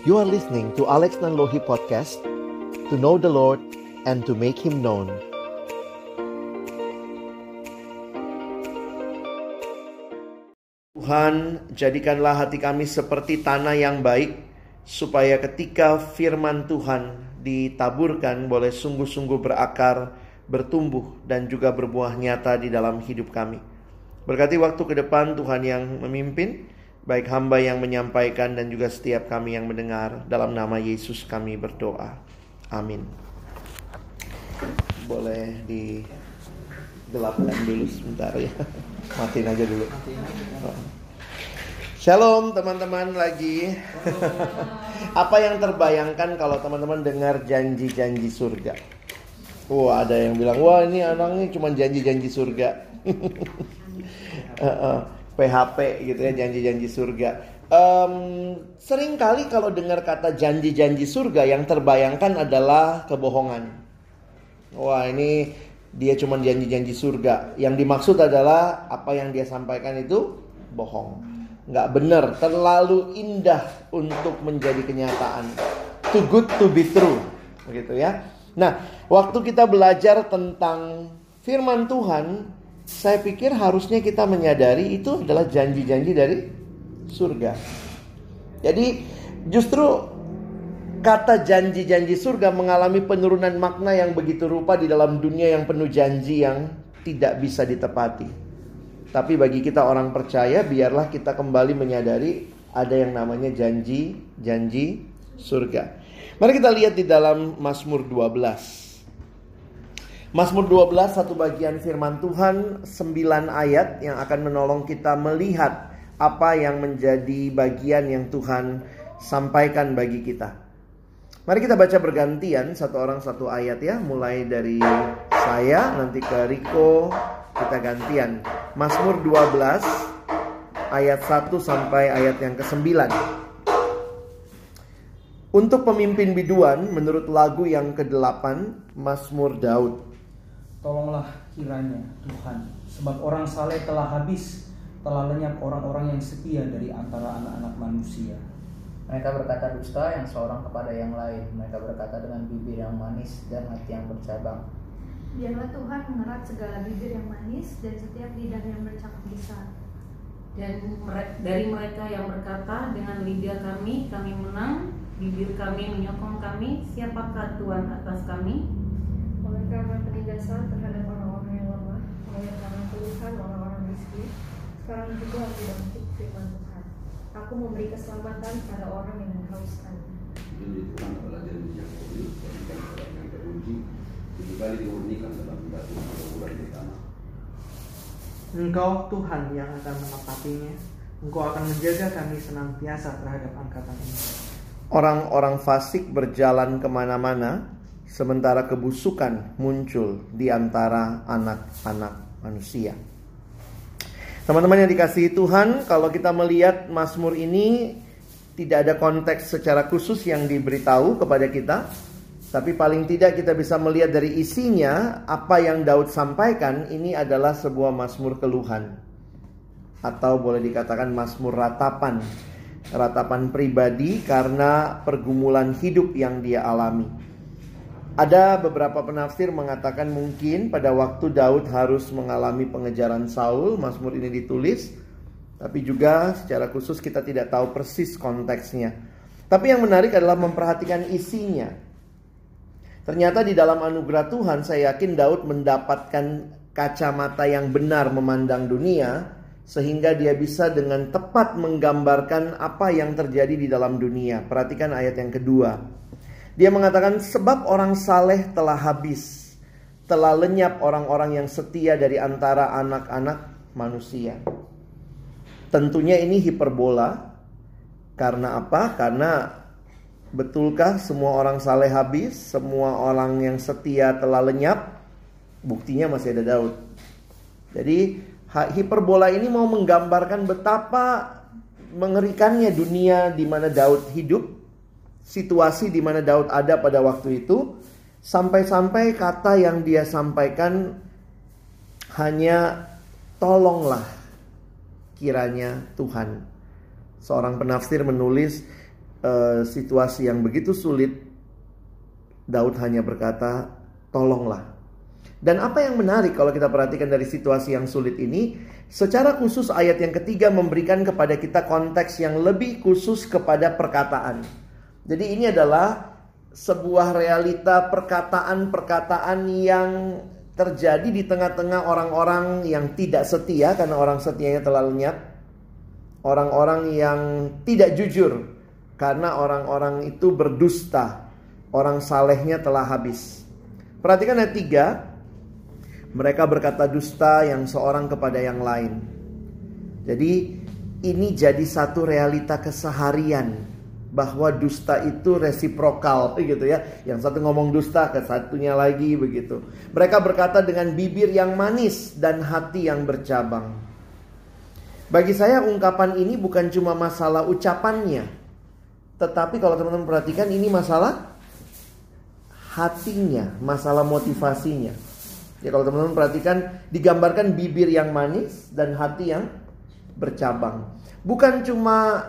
You are listening to Alex Nanlohi Podcast To know the Lord and to make Him known Tuhan, jadikanlah hati kami seperti tanah yang baik Supaya ketika firman Tuhan ditaburkan boleh sungguh-sungguh berakar, bertumbuh dan juga berbuah nyata di dalam hidup kami. Berkati waktu ke depan Tuhan yang memimpin, baik hamba yang menyampaikan dan juga setiap kami yang mendengar. Dalam nama Yesus kami berdoa. Amin. Boleh digelapkan dulu sebentar ya. Matiin aja dulu. Shalom teman-teman lagi. Apa yang terbayangkan kalau teman-teman dengar janji-janji surga? Wah ada yang bilang, wah ini anaknya cuma janji-janji surga. PHP gitu ya janji-janji surga. Um, sering kali kalau dengar kata janji-janji surga yang terbayangkan adalah kebohongan. Wah ini dia cuma janji-janji surga. Yang dimaksud adalah apa yang dia sampaikan itu bohong. Nggak benar, terlalu indah untuk menjadi kenyataan. Too good to be true. Begitu ya. Nah, waktu kita belajar tentang firman Tuhan, saya pikir harusnya kita menyadari itu adalah janji-janji dari surga. Jadi justru kata janji-janji surga mengalami penurunan makna yang begitu rupa di dalam dunia yang penuh janji yang tidak bisa ditepati. Tapi bagi kita orang percaya biarlah kita kembali menyadari ada yang namanya janji-janji surga. Mari kita lihat di dalam Mazmur 12. Mazmur 12 satu bagian firman Tuhan 9 ayat yang akan menolong kita melihat apa yang menjadi bagian yang Tuhan sampaikan bagi kita. Mari kita baca bergantian satu orang satu ayat ya, mulai dari saya nanti ke Riko kita gantian. Mazmur 12 ayat 1 sampai ayat yang ke-9. Untuk pemimpin biduan menurut lagu yang ke-8 Mazmur Daud. Tolonglah kiranya Tuhan, sebab orang saleh telah habis, telah lenyap orang-orang yang setia dari antara anak-anak manusia. Mereka berkata dusta yang seorang kepada yang lain. Mereka berkata dengan bibir yang manis dan hati yang bercabang. Biarlah Tuhan mengerat segala bibir yang manis dan setiap lidah yang bercakap besar. Dan dari mereka yang berkata dengan lidah kami, kami menang, bibir kami menyokong kami, siapakah Tuhan atas kami? Oleh karena penindasan terhadap orang-orang yang lemah, oleh karena keluhan orang-orang miskin, sekarang juga aku bentuk firman Tuhan. Aku memberi keselamatan pada orang yang menghauskan. Janji Tuhan adalah janji yang kuli, berikan orang yang teruji, tujuh kali dimurnikan dalam batu atau bulan di tanah. Engkau Tuhan yang akan menepatinya. Engkau akan menjaga kami senantiasa terhadap angkatan ini. Orang-orang fasik berjalan ke mana-mana, sementara kebusukan muncul di antara anak-anak manusia. Teman-teman yang dikasihi Tuhan, kalau kita melihat Mazmur ini tidak ada konteks secara khusus yang diberitahu kepada kita, tapi paling tidak kita bisa melihat dari isinya apa yang Daud sampaikan ini adalah sebuah Mazmur keluhan atau boleh dikatakan Mazmur ratapan. Ratapan pribadi karena pergumulan hidup yang dia alami. Ada beberapa penafsir mengatakan mungkin pada waktu Daud harus mengalami pengejaran Saul, Mazmur ini ditulis, tapi juga secara khusus kita tidak tahu persis konteksnya. Tapi yang menarik adalah memperhatikan isinya. Ternyata di dalam anugerah Tuhan saya yakin Daud mendapatkan kacamata yang benar memandang dunia sehingga dia bisa dengan tepat menggambarkan apa yang terjadi di dalam dunia. Perhatikan ayat yang kedua. Dia mengatakan sebab orang saleh telah habis, telah lenyap orang-orang yang setia dari antara anak-anak manusia. Tentunya ini hiperbola. Karena apa? Karena betulkah semua orang saleh habis, semua orang yang setia telah lenyap? Buktinya masih ada Daud. Jadi hiperbola ini mau menggambarkan betapa mengerikannya dunia di mana Daud hidup situasi di mana Daud ada pada waktu itu sampai-sampai kata yang dia sampaikan hanya tolonglah kiranya Tuhan. Seorang penafsir menulis eh, situasi yang begitu sulit, Daud hanya berkata, "Tolonglah." Dan apa yang menarik kalau kita perhatikan dari situasi yang sulit ini, secara khusus ayat yang ketiga memberikan kepada kita konteks yang lebih khusus kepada perkataan. Jadi ini adalah sebuah realita perkataan-perkataan yang terjadi di tengah-tengah orang-orang yang tidak setia karena orang setianya telah lenyap. Orang-orang yang tidak jujur karena orang-orang itu berdusta. Orang salehnya telah habis. Perhatikan ayat 3. Mereka berkata dusta yang seorang kepada yang lain. Jadi ini jadi satu realita keseharian bahwa dusta itu resiprokal gitu ya. Yang satu ngomong dusta ke satunya lagi begitu. Mereka berkata dengan bibir yang manis dan hati yang bercabang. Bagi saya ungkapan ini bukan cuma masalah ucapannya. Tetapi kalau teman-teman perhatikan ini masalah hatinya, masalah motivasinya. Ya kalau teman-teman perhatikan digambarkan bibir yang manis dan hati yang bercabang. Bukan cuma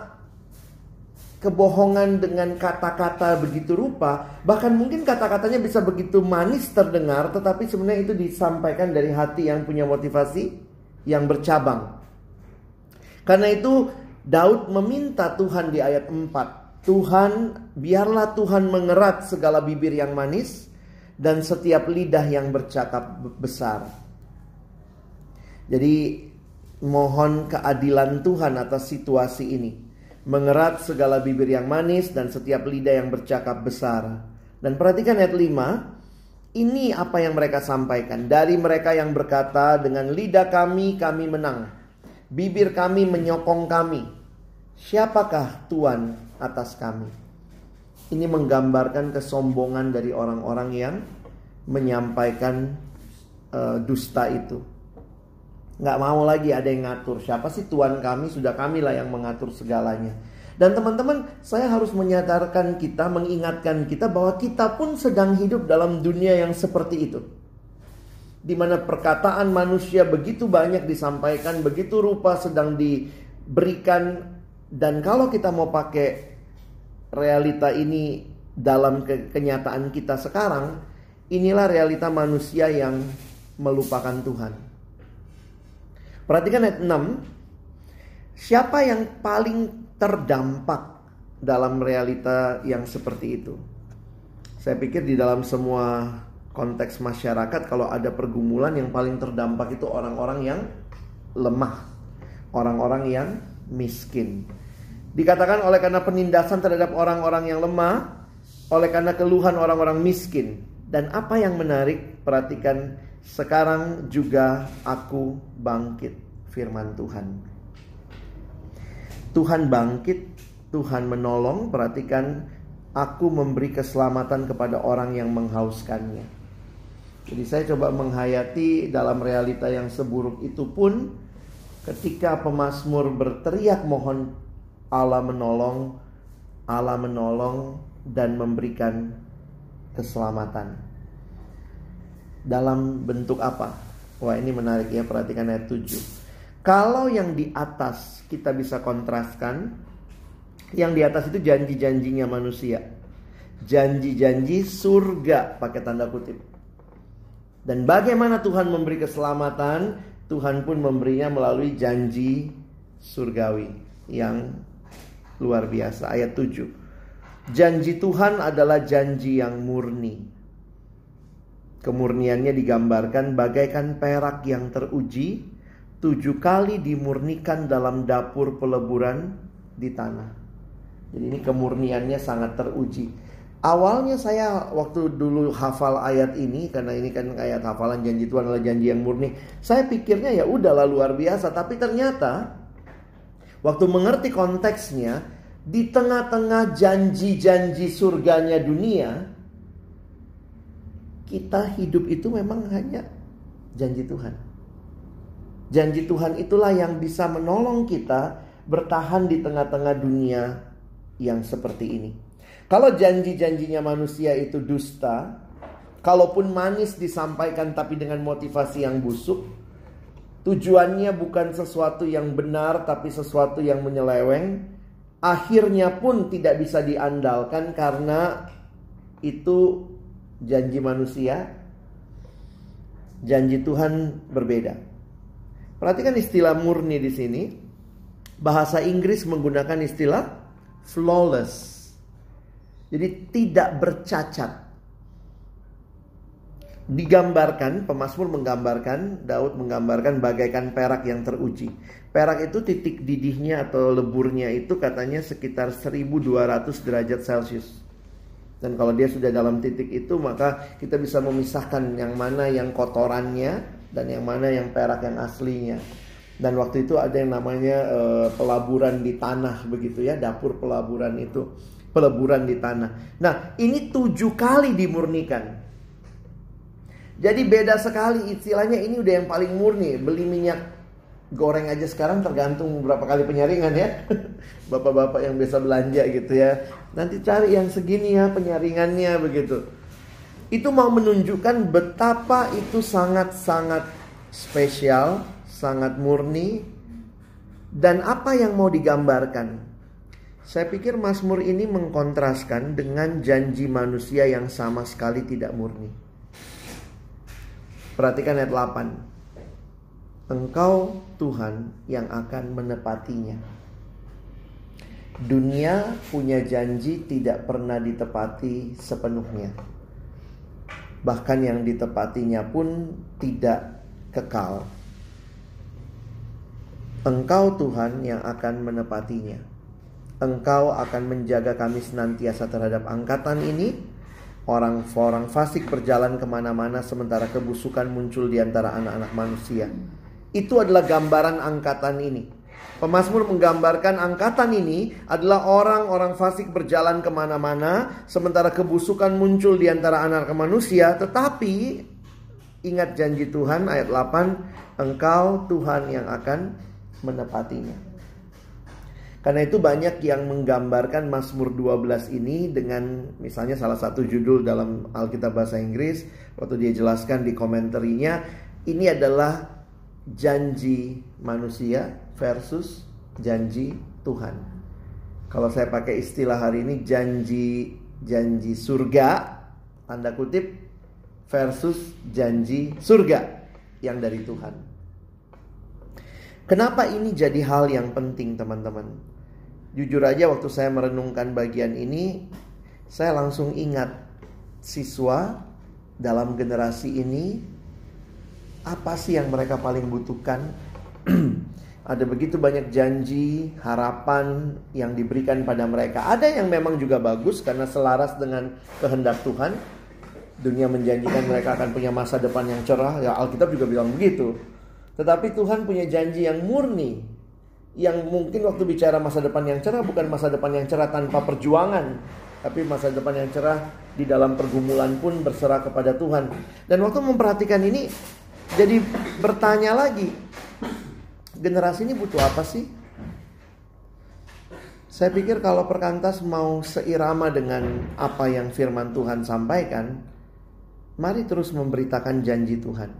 kebohongan dengan kata-kata begitu rupa, bahkan mungkin kata-katanya bisa begitu manis terdengar, tetapi sebenarnya itu disampaikan dari hati yang punya motivasi yang bercabang. Karena itu Daud meminta Tuhan di ayat 4, Tuhan biarlah Tuhan mengerat segala bibir yang manis dan setiap lidah yang bercakap besar. Jadi mohon keadilan Tuhan atas situasi ini. Mengerat segala bibir yang manis dan setiap lidah yang bercakap besar. Dan perhatikan ayat 5. Ini apa yang mereka sampaikan. Dari mereka yang berkata dengan lidah kami kami menang. Bibir kami menyokong kami. Siapakah Tuhan atas kami? Ini menggambarkan kesombongan dari orang-orang yang menyampaikan uh, dusta itu. Nggak mau lagi ada yang ngatur. Siapa sih Tuhan kami? Sudah kamilah yang mengatur segalanya. Dan teman-teman, saya harus menyadarkan kita, mengingatkan kita bahwa kita pun sedang hidup dalam dunia yang seperti itu. Di mana perkataan manusia begitu banyak disampaikan, begitu rupa sedang diberikan dan kalau kita mau pakai realita ini dalam ke kenyataan kita sekarang, inilah realita manusia yang melupakan Tuhan. Perhatikan ayat 6. Siapa yang paling terdampak dalam realita yang seperti itu? Saya pikir di dalam semua konteks masyarakat kalau ada pergumulan yang paling terdampak itu orang-orang yang lemah, orang-orang yang miskin. Dikatakan oleh karena penindasan terhadap orang-orang yang lemah, oleh karena keluhan orang-orang miskin. Dan apa yang menarik, perhatikan sekarang juga aku bangkit firman Tuhan. Tuhan bangkit, Tuhan menolong, perhatikan aku memberi keselamatan kepada orang yang menghauskannya. Jadi saya coba menghayati dalam realita yang seburuk itu pun ketika pemazmur berteriak mohon Allah menolong, Allah menolong dan memberikan keselamatan. Dalam bentuk apa? Wah, ini menarik ya, perhatikan ayat 7. Kalau yang di atas kita bisa kontraskan, yang di atas itu janji-janjinya manusia. Janji-janji surga pakai tanda kutip. Dan bagaimana Tuhan memberi keselamatan? Tuhan pun memberinya melalui janji surgawi yang luar biasa ayat 7. Janji Tuhan adalah janji yang murni. Kemurniannya digambarkan bagaikan perak yang teruji, tujuh kali dimurnikan dalam dapur peleburan di tanah. Jadi ini kemurniannya sangat teruji. Awalnya saya waktu dulu hafal ayat ini karena ini kan ayat hafalan janji Tuhan adalah janji yang murni. Saya pikirnya ya udahlah luar biasa, tapi ternyata Waktu mengerti konteksnya, di tengah-tengah janji-janji surganya dunia, kita hidup itu memang hanya janji Tuhan. Janji Tuhan itulah yang bisa menolong kita bertahan di tengah-tengah dunia yang seperti ini. Kalau janji-janjinya manusia itu dusta, kalaupun manis disampaikan tapi dengan motivasi yang busuk, Tujuannya bukan sesuatu yang benar tapi sesuatu yang menyeleweng. akhirnya pun tidak bisa diandalkan karena itu janji manusia, janji Tuhan berbeda. Perhatikan istilah murni di sini. Bahasa Inggris menggunakan istilah flawless. Jadi tidak bercacat. Digambarkan, pemazmur menggambarkan, Daud menggambarkan bagaikan perak yang teruji. Perak itu titik didihnya atau leburnya itu katanya sekitar 1200 derajat Celcius. Dan kalau dia sudah dalam titik itu maka kita bisa memisahkan yang mana yang kotorannya dan yang mana yang perak yang aslinya. Dan waktu itu ada yang namanya e, pelaburan di tanah begitu ya, dapur pelaburan itu, peleburan di tanah. Nah, ini tujuh kali dimurnikan. Jadi beda sekali istilahnya ini udah yang paling murni. Beli minyak goreng aja sekarang tergantung berapa kali penyaringan ya. Bapak-bapak yang biasa belanja gitu ya. Nanti cari yang segini ya penyaringannya begitu. Itu mau menunjukkan betapa itu sangat-sangat spesial, sangat murni dan apa yang mau digambarkan. Saya pikir Mazmur ini mengkontraskan dengan janji manusia yang sama sekali tidak murni. Perhatikan ayat 8. Engkau Tuhan yang akan menepatinya. Dunia punya janji tidak pernah ditepati sepenuhnya. Bahkan yang ditepatinya pun tidak kekal. Engkau Tuhan yang akan menepatinya. Engkau akan menjaga kami senantiasa terhadap angkatan ini Orang-orang fasik berjalan ke mana-mana sementara kebusukan muncul di antara anak-anak manusia. Itu adalah gambaran angkatan ini. Pemasmur menggambarkan angkatan ini adalah orang-orang fasik berjalan ke mana-mana sementara kebusukan muncul di antara anak manusia. Tetapi ingat janji Tuhan ayat 8, engkau Tuhan yang akan menepatinya. Karena itu banyak yang menggambarkan Mazmur 12 ini dengan misalnya salah satu judul dalam Alkitab bahasa Inggris waktu dia jelaskan di komentarnya ini adalah janji manusia versus janji Tuhan. Kalau saya pakai istilah hari ini janji janji surga tanda kutip versus janji surga yang dari Tuhan. Kenapa ini jadi hal yang penting teman-teman? Jujur aja waktu saya merenungkan bagian ini, saya langsung ingat siswa dalam generasi ini apa sih yang mereka paling butuhkan? Ada begitu banyak janji, harapan yang diberikan pada mereka. Ada yang memang juga bagus karena selaras dengan kehendak Tuhan. Dunia menjanjikan mereka akan punya masa depan yang cerah. Ya Alkitab juga bilang begitu. Tetapi Tuhan punya janji yang murni yang mungkin waktu bicara masa depan yang cerah bukan masa depan yang cerah tanpa perjuangan, tapi masa depan yang cerah di dalam pergumulan pun berserah kepada Tuhan. Dan waktu memperhatikan ini, jadi bertanya lagi, generasi ini butuh apa sih? Saya pikir kalau perkantas mau seirama dengan apa yang firman Tuhan sampaikan, mari terus memberitakan janji Tuhan.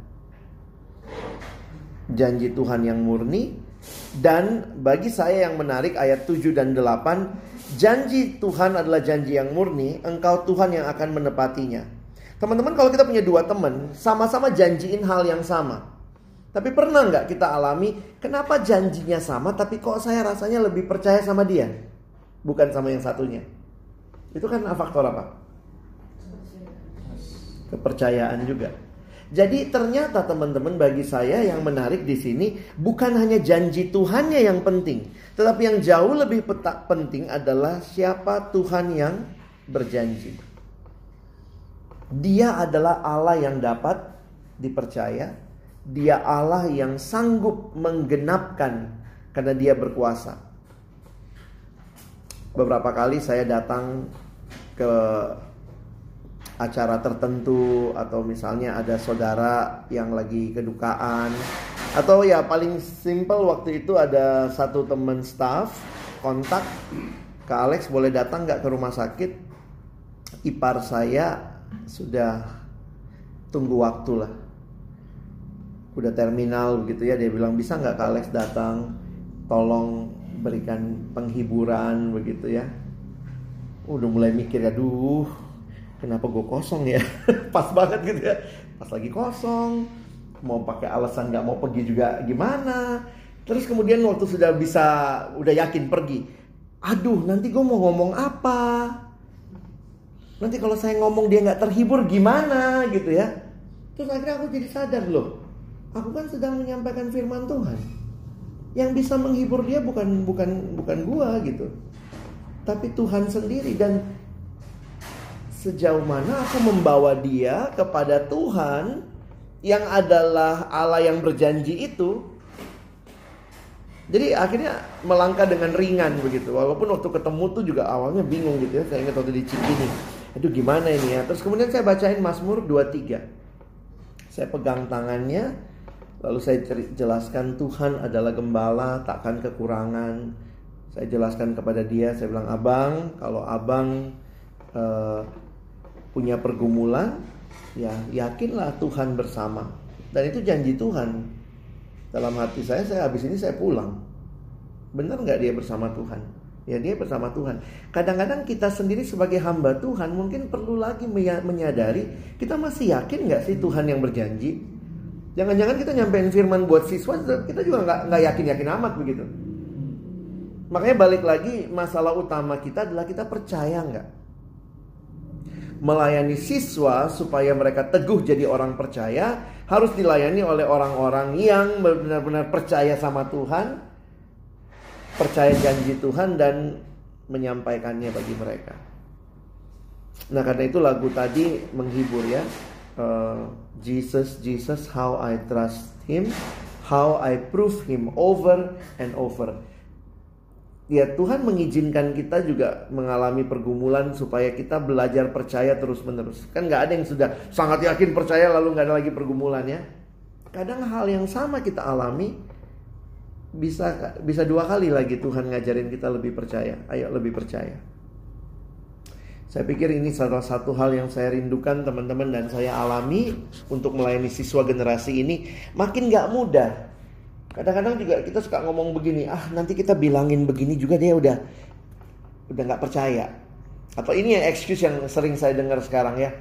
Janji Tuhan yang murni, dan bagi saya yang menarik ayat 7 dan 8, janji Tuhan adalah janji yang murni, engkau Tuhan yang akan menepatinya. Teman-teman kalau kita punya dua teman, sama-sama janjiin hal yang sama. Tapi pernah nggak kita alami, kenapa janjinya sama tapi kok saya rasanya lebih percaya sama dia? Bukan sama yang satunya. Itu kan faktor apa? Kepercayaan juga. Jadi ternyata teman-teman bagi saya yang menarik di sini bukan hanya janji Tuhannya yang penting, tetapi yang jauh lebih penting adalah siapa Tuhan yang berjanji. Dia adalah Allah yang dapat dipercaya, dia Allah yang sanggup menggenapkan karena dia berkuasa. Beberapa kali saya datang ke acara tertentu atau misalnya ada saudara yang lagi kedukaan. Atau ya paling simple waktu itu ada satu teman staff kontak ke Alex boleh datang nggak ke rumah sakit? Ipar saya sudah tunggu waktu lah. Udah terminal gitu ya dia bilang bisa nggak ke Alex datang? Tolong berikan penghiburan begitu ya. Udah mulai mikir aduh kenapa gue kosong ya? Pas banget gitu ya. Pas lagi kosong mau pakai alasan nggak mau pergi juga gimana? Terus kemudian waktu sudah bisa udah yakin pergi aduh nanti gue mau ngomong apa nanti kalau saya ngomong dia nggak terhibur gimana gitu ya terus akhirnya aku jadi sadar loh aku kan sedang menyampaikan firman Tuhan yang bisa menghibur dia bukan bukan bukan gua gitu tapi Tuhan sendiri dan sejauh mana aku membawa dia kepada Tuhan yang adalah Allah yang berjanji itu. Jadi akhirnya melangkah dengan ringan begitu. Walaupun waktu ketemu tuh juga awalnya bingung gitu ya. Saya ingat waktu di Cikini. Aduh gimana ini ya. Terus kemudian saya bacain Mazmur 23. Saya pegang tangannya. Lalu saya jelaskan Tuhan adalah gembala takkan kekurangan. Saya jelaskan kepada dia. Saya bilang abang kalau abang uh, punya pergumulan, ya yakinlah Tuhan bersama. Dan itu janji Tuhan. Dalam hati saya, saya habis ini saya pulang. Benar nggak dia bersama Tuhan? Ya dia bersama Tuhan. Kadang-kadang kita sendiri sebagai hamba Tuhan mungkin perlu lagi menyadari kita masih yakin nggak sih Tuhan yang berjanji? Jangan-jangan kita nyampein firman buat siswa kita juga nggak nggak yakin-yakin amat begitu. Makanya balik lagi masalah utama kita adalah kita percaya nggak melayani siswa supaya mereka teguh jadi orang percaya harus dilayani oleh orang-orang yang benar-benar percaya sama Tuhan, percaya janji Tuhan dan menyampaikannya bagi mereka. Nah karena itu lagu tadi menghibur ya. Uh, Jesus, Jesus, how I trust Him, how I prove Him over and over ya Tuhan mengizinkan kita juga mengalami pergumulan supaya kita belajar percaya terus menerus. Kan nggak ada yang sudah sangat yakin percaya lalu nggak ada lagi pergumulan ya. Kadang hal yang sama kita alami bisa bisa dua kali lagi Tuhan ngajarin kita lebih percaya. Ayo lebih percaya. Saya pikir ini salah satu hal yang saya rindukan teman-teman dan saya alami untuk melayani siswa generasi ini makin nggak mudah Kadang-kadang juga kita suka ngomong begini, ah nanti kita bilangin begini juga dia udah udah nggak percaya. Atau ini yang excuse yang sering saya dengar sekarang ya.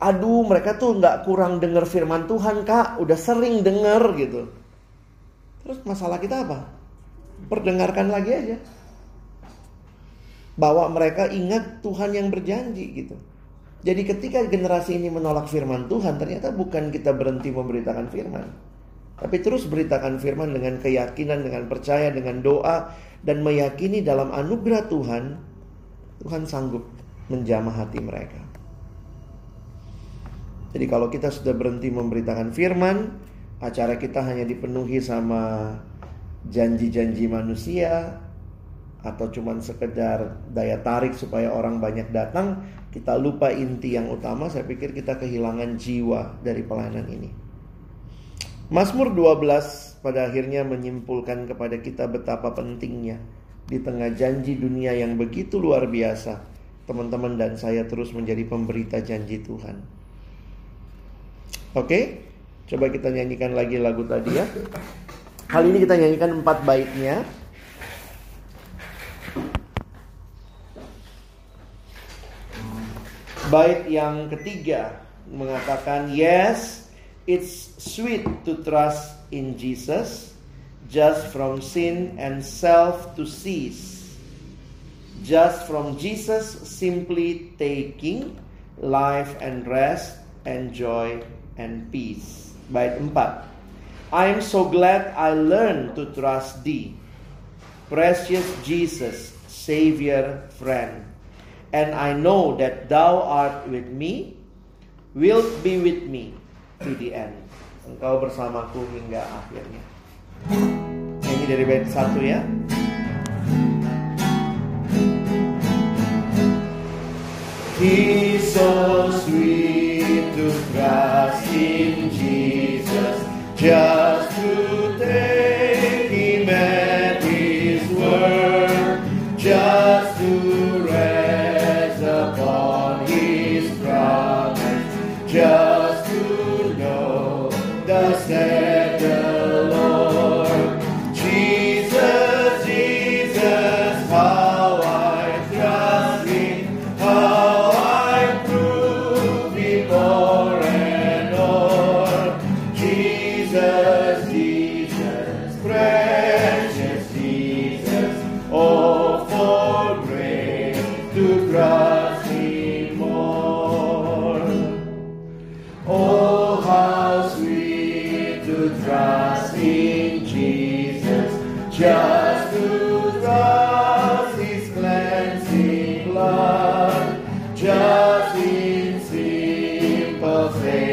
Aduh mereka tuh nggak kurang dengar firman Tuhan kak, udah sering dengar gitu. Terus masalah kita apa? Perdengarkan lagi aja. Bawa mereka ingat Tuhan yang berjanji gitu. Jadi ketika generasi ini menolak firman Tuhan, ternyata bukan kita berhenti memberitakan firman tapi terus beritakan firman dengan keyakinan, dengan percaya, dengan doa dan meyakini dalam anugerah Tuhan, Tuhan sanggup menjamah hati mereka. Jadi kalau kita sudah berhenti memberitakan firman, acara kita hanya dipenuhi sama janji-janji manusia atau cuma sekedar daya tarik supaya orang banyak datang, kita lupa inti yang utama, saya pikir kita kehilangan jiwa dari pelayanan ini. Mazmur 12 pada akhirnya menyimpulkan kepada kita betapa pentingnya di tengah janji dunia yang begitu luar biasa, teman-teman dan saya terus menjadi pemberita janji Tuhan. Oke, coba kita nyanyikan lagi lagu tadi ya. Kali ini kita nyanyikan empat baitnya. Bait yang ketiga mengatakan yes It's sweet to trust in Jesus, just from sin and self to cease. Just from Jesus simply taking life and rest and joy and peace. Bait 4. I am so glad I learned to trust thee, precious Jesus, Savior, friend. And I know that thou art with me, wilt be with me to the end. Engkau bersamaku hingga akhirnya. Ini dari bait satu ya. He's so sweet to trust just to take Him at His word, just to rest upon His promise, just said the Lord. 12.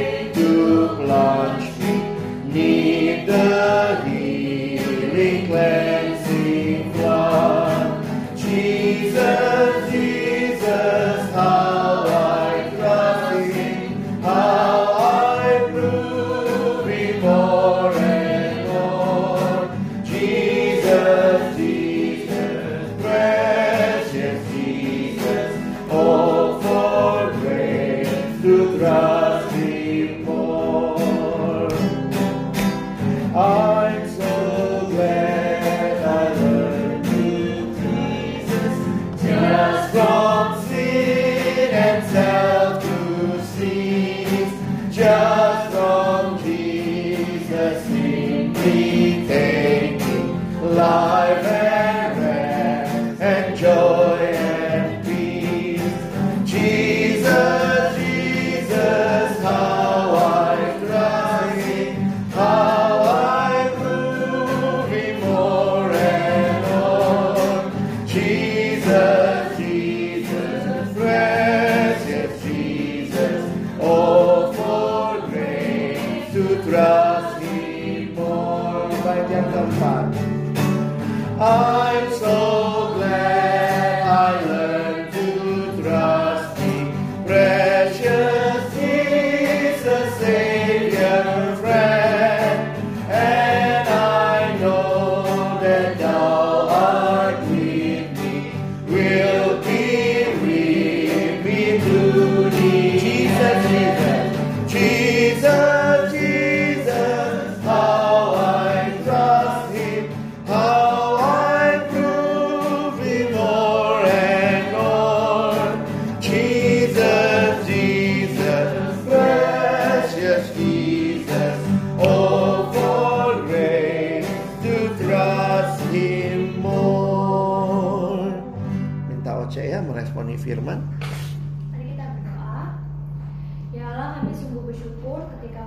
Just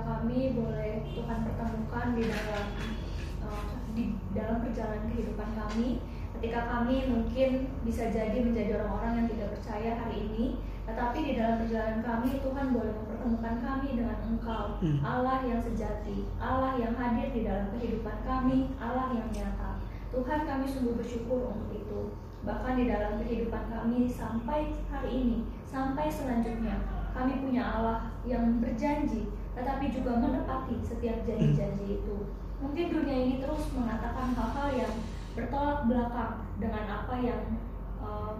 kami boleh Tuhan pertemukan di dalam eh, di dalam perjalanan kehidupan kami. Ketika kami mungkin bisa jadi menjadi orang-orang yang tidak percaya hari ini, tetapi di dalam perjalanan kami Tuhan boleh mempertemukan kami dengan Engkau, Allah yang sejati, Allah yang hadir di dalam kehidupan kami, Allah yang nyata. Tuhan kami sungguh bersyukur untuk itu. Bahkan di dalam kehidupan kami sampai hari ini, sampai selanjutnya, kami punya Allah yang berjanji, tetapi juga menepati setiap janji-janji itu. Mungkin dunia ini terus mengatakan hal-hal yang bertolak belakang dengan apa yang eh,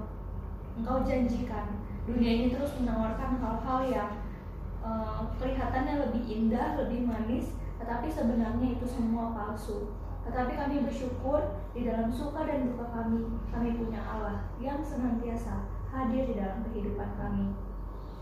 engkau janjikan. Dunia ini terus menawarkan hal-hal yang eh, kelihatannya lebih indah, lebih manis, tetapi sebenarnya itu semua palsu. Tetapi kami bersyukur di dalam suka dan duka kami, kami punya Allah yang senantiasa hadir di dalam kehidupan kami.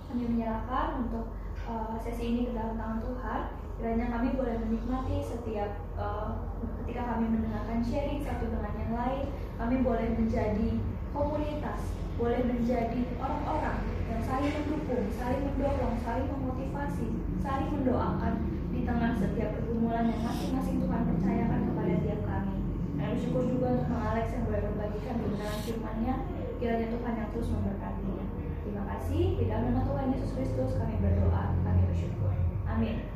Kami menyerahkan untuk uh, sesi ini ke dalam Tuhan. Kiranya kami boleh menikmati setiap uh, ketika kami mendengarkan sharing satu dengan yang lain, kami boleh menjadi komunitas, boleh menjadi orang-orang yang saling mendukung, saling mendorong, saling memotivasi, saling mendoakan di tengah setiap pergumulan yang masing-masing Tuhan percayakan kepada tiap kami. Dan bersyukur juga untuk Alex yang boleh membagikan kebenaran firman-Nya, kiranya Tuhan yang terus memberkatinya. Kasih, di dalam nama Tuhan Yesus Kristus kami berdoa, kami bersyukur. Amin.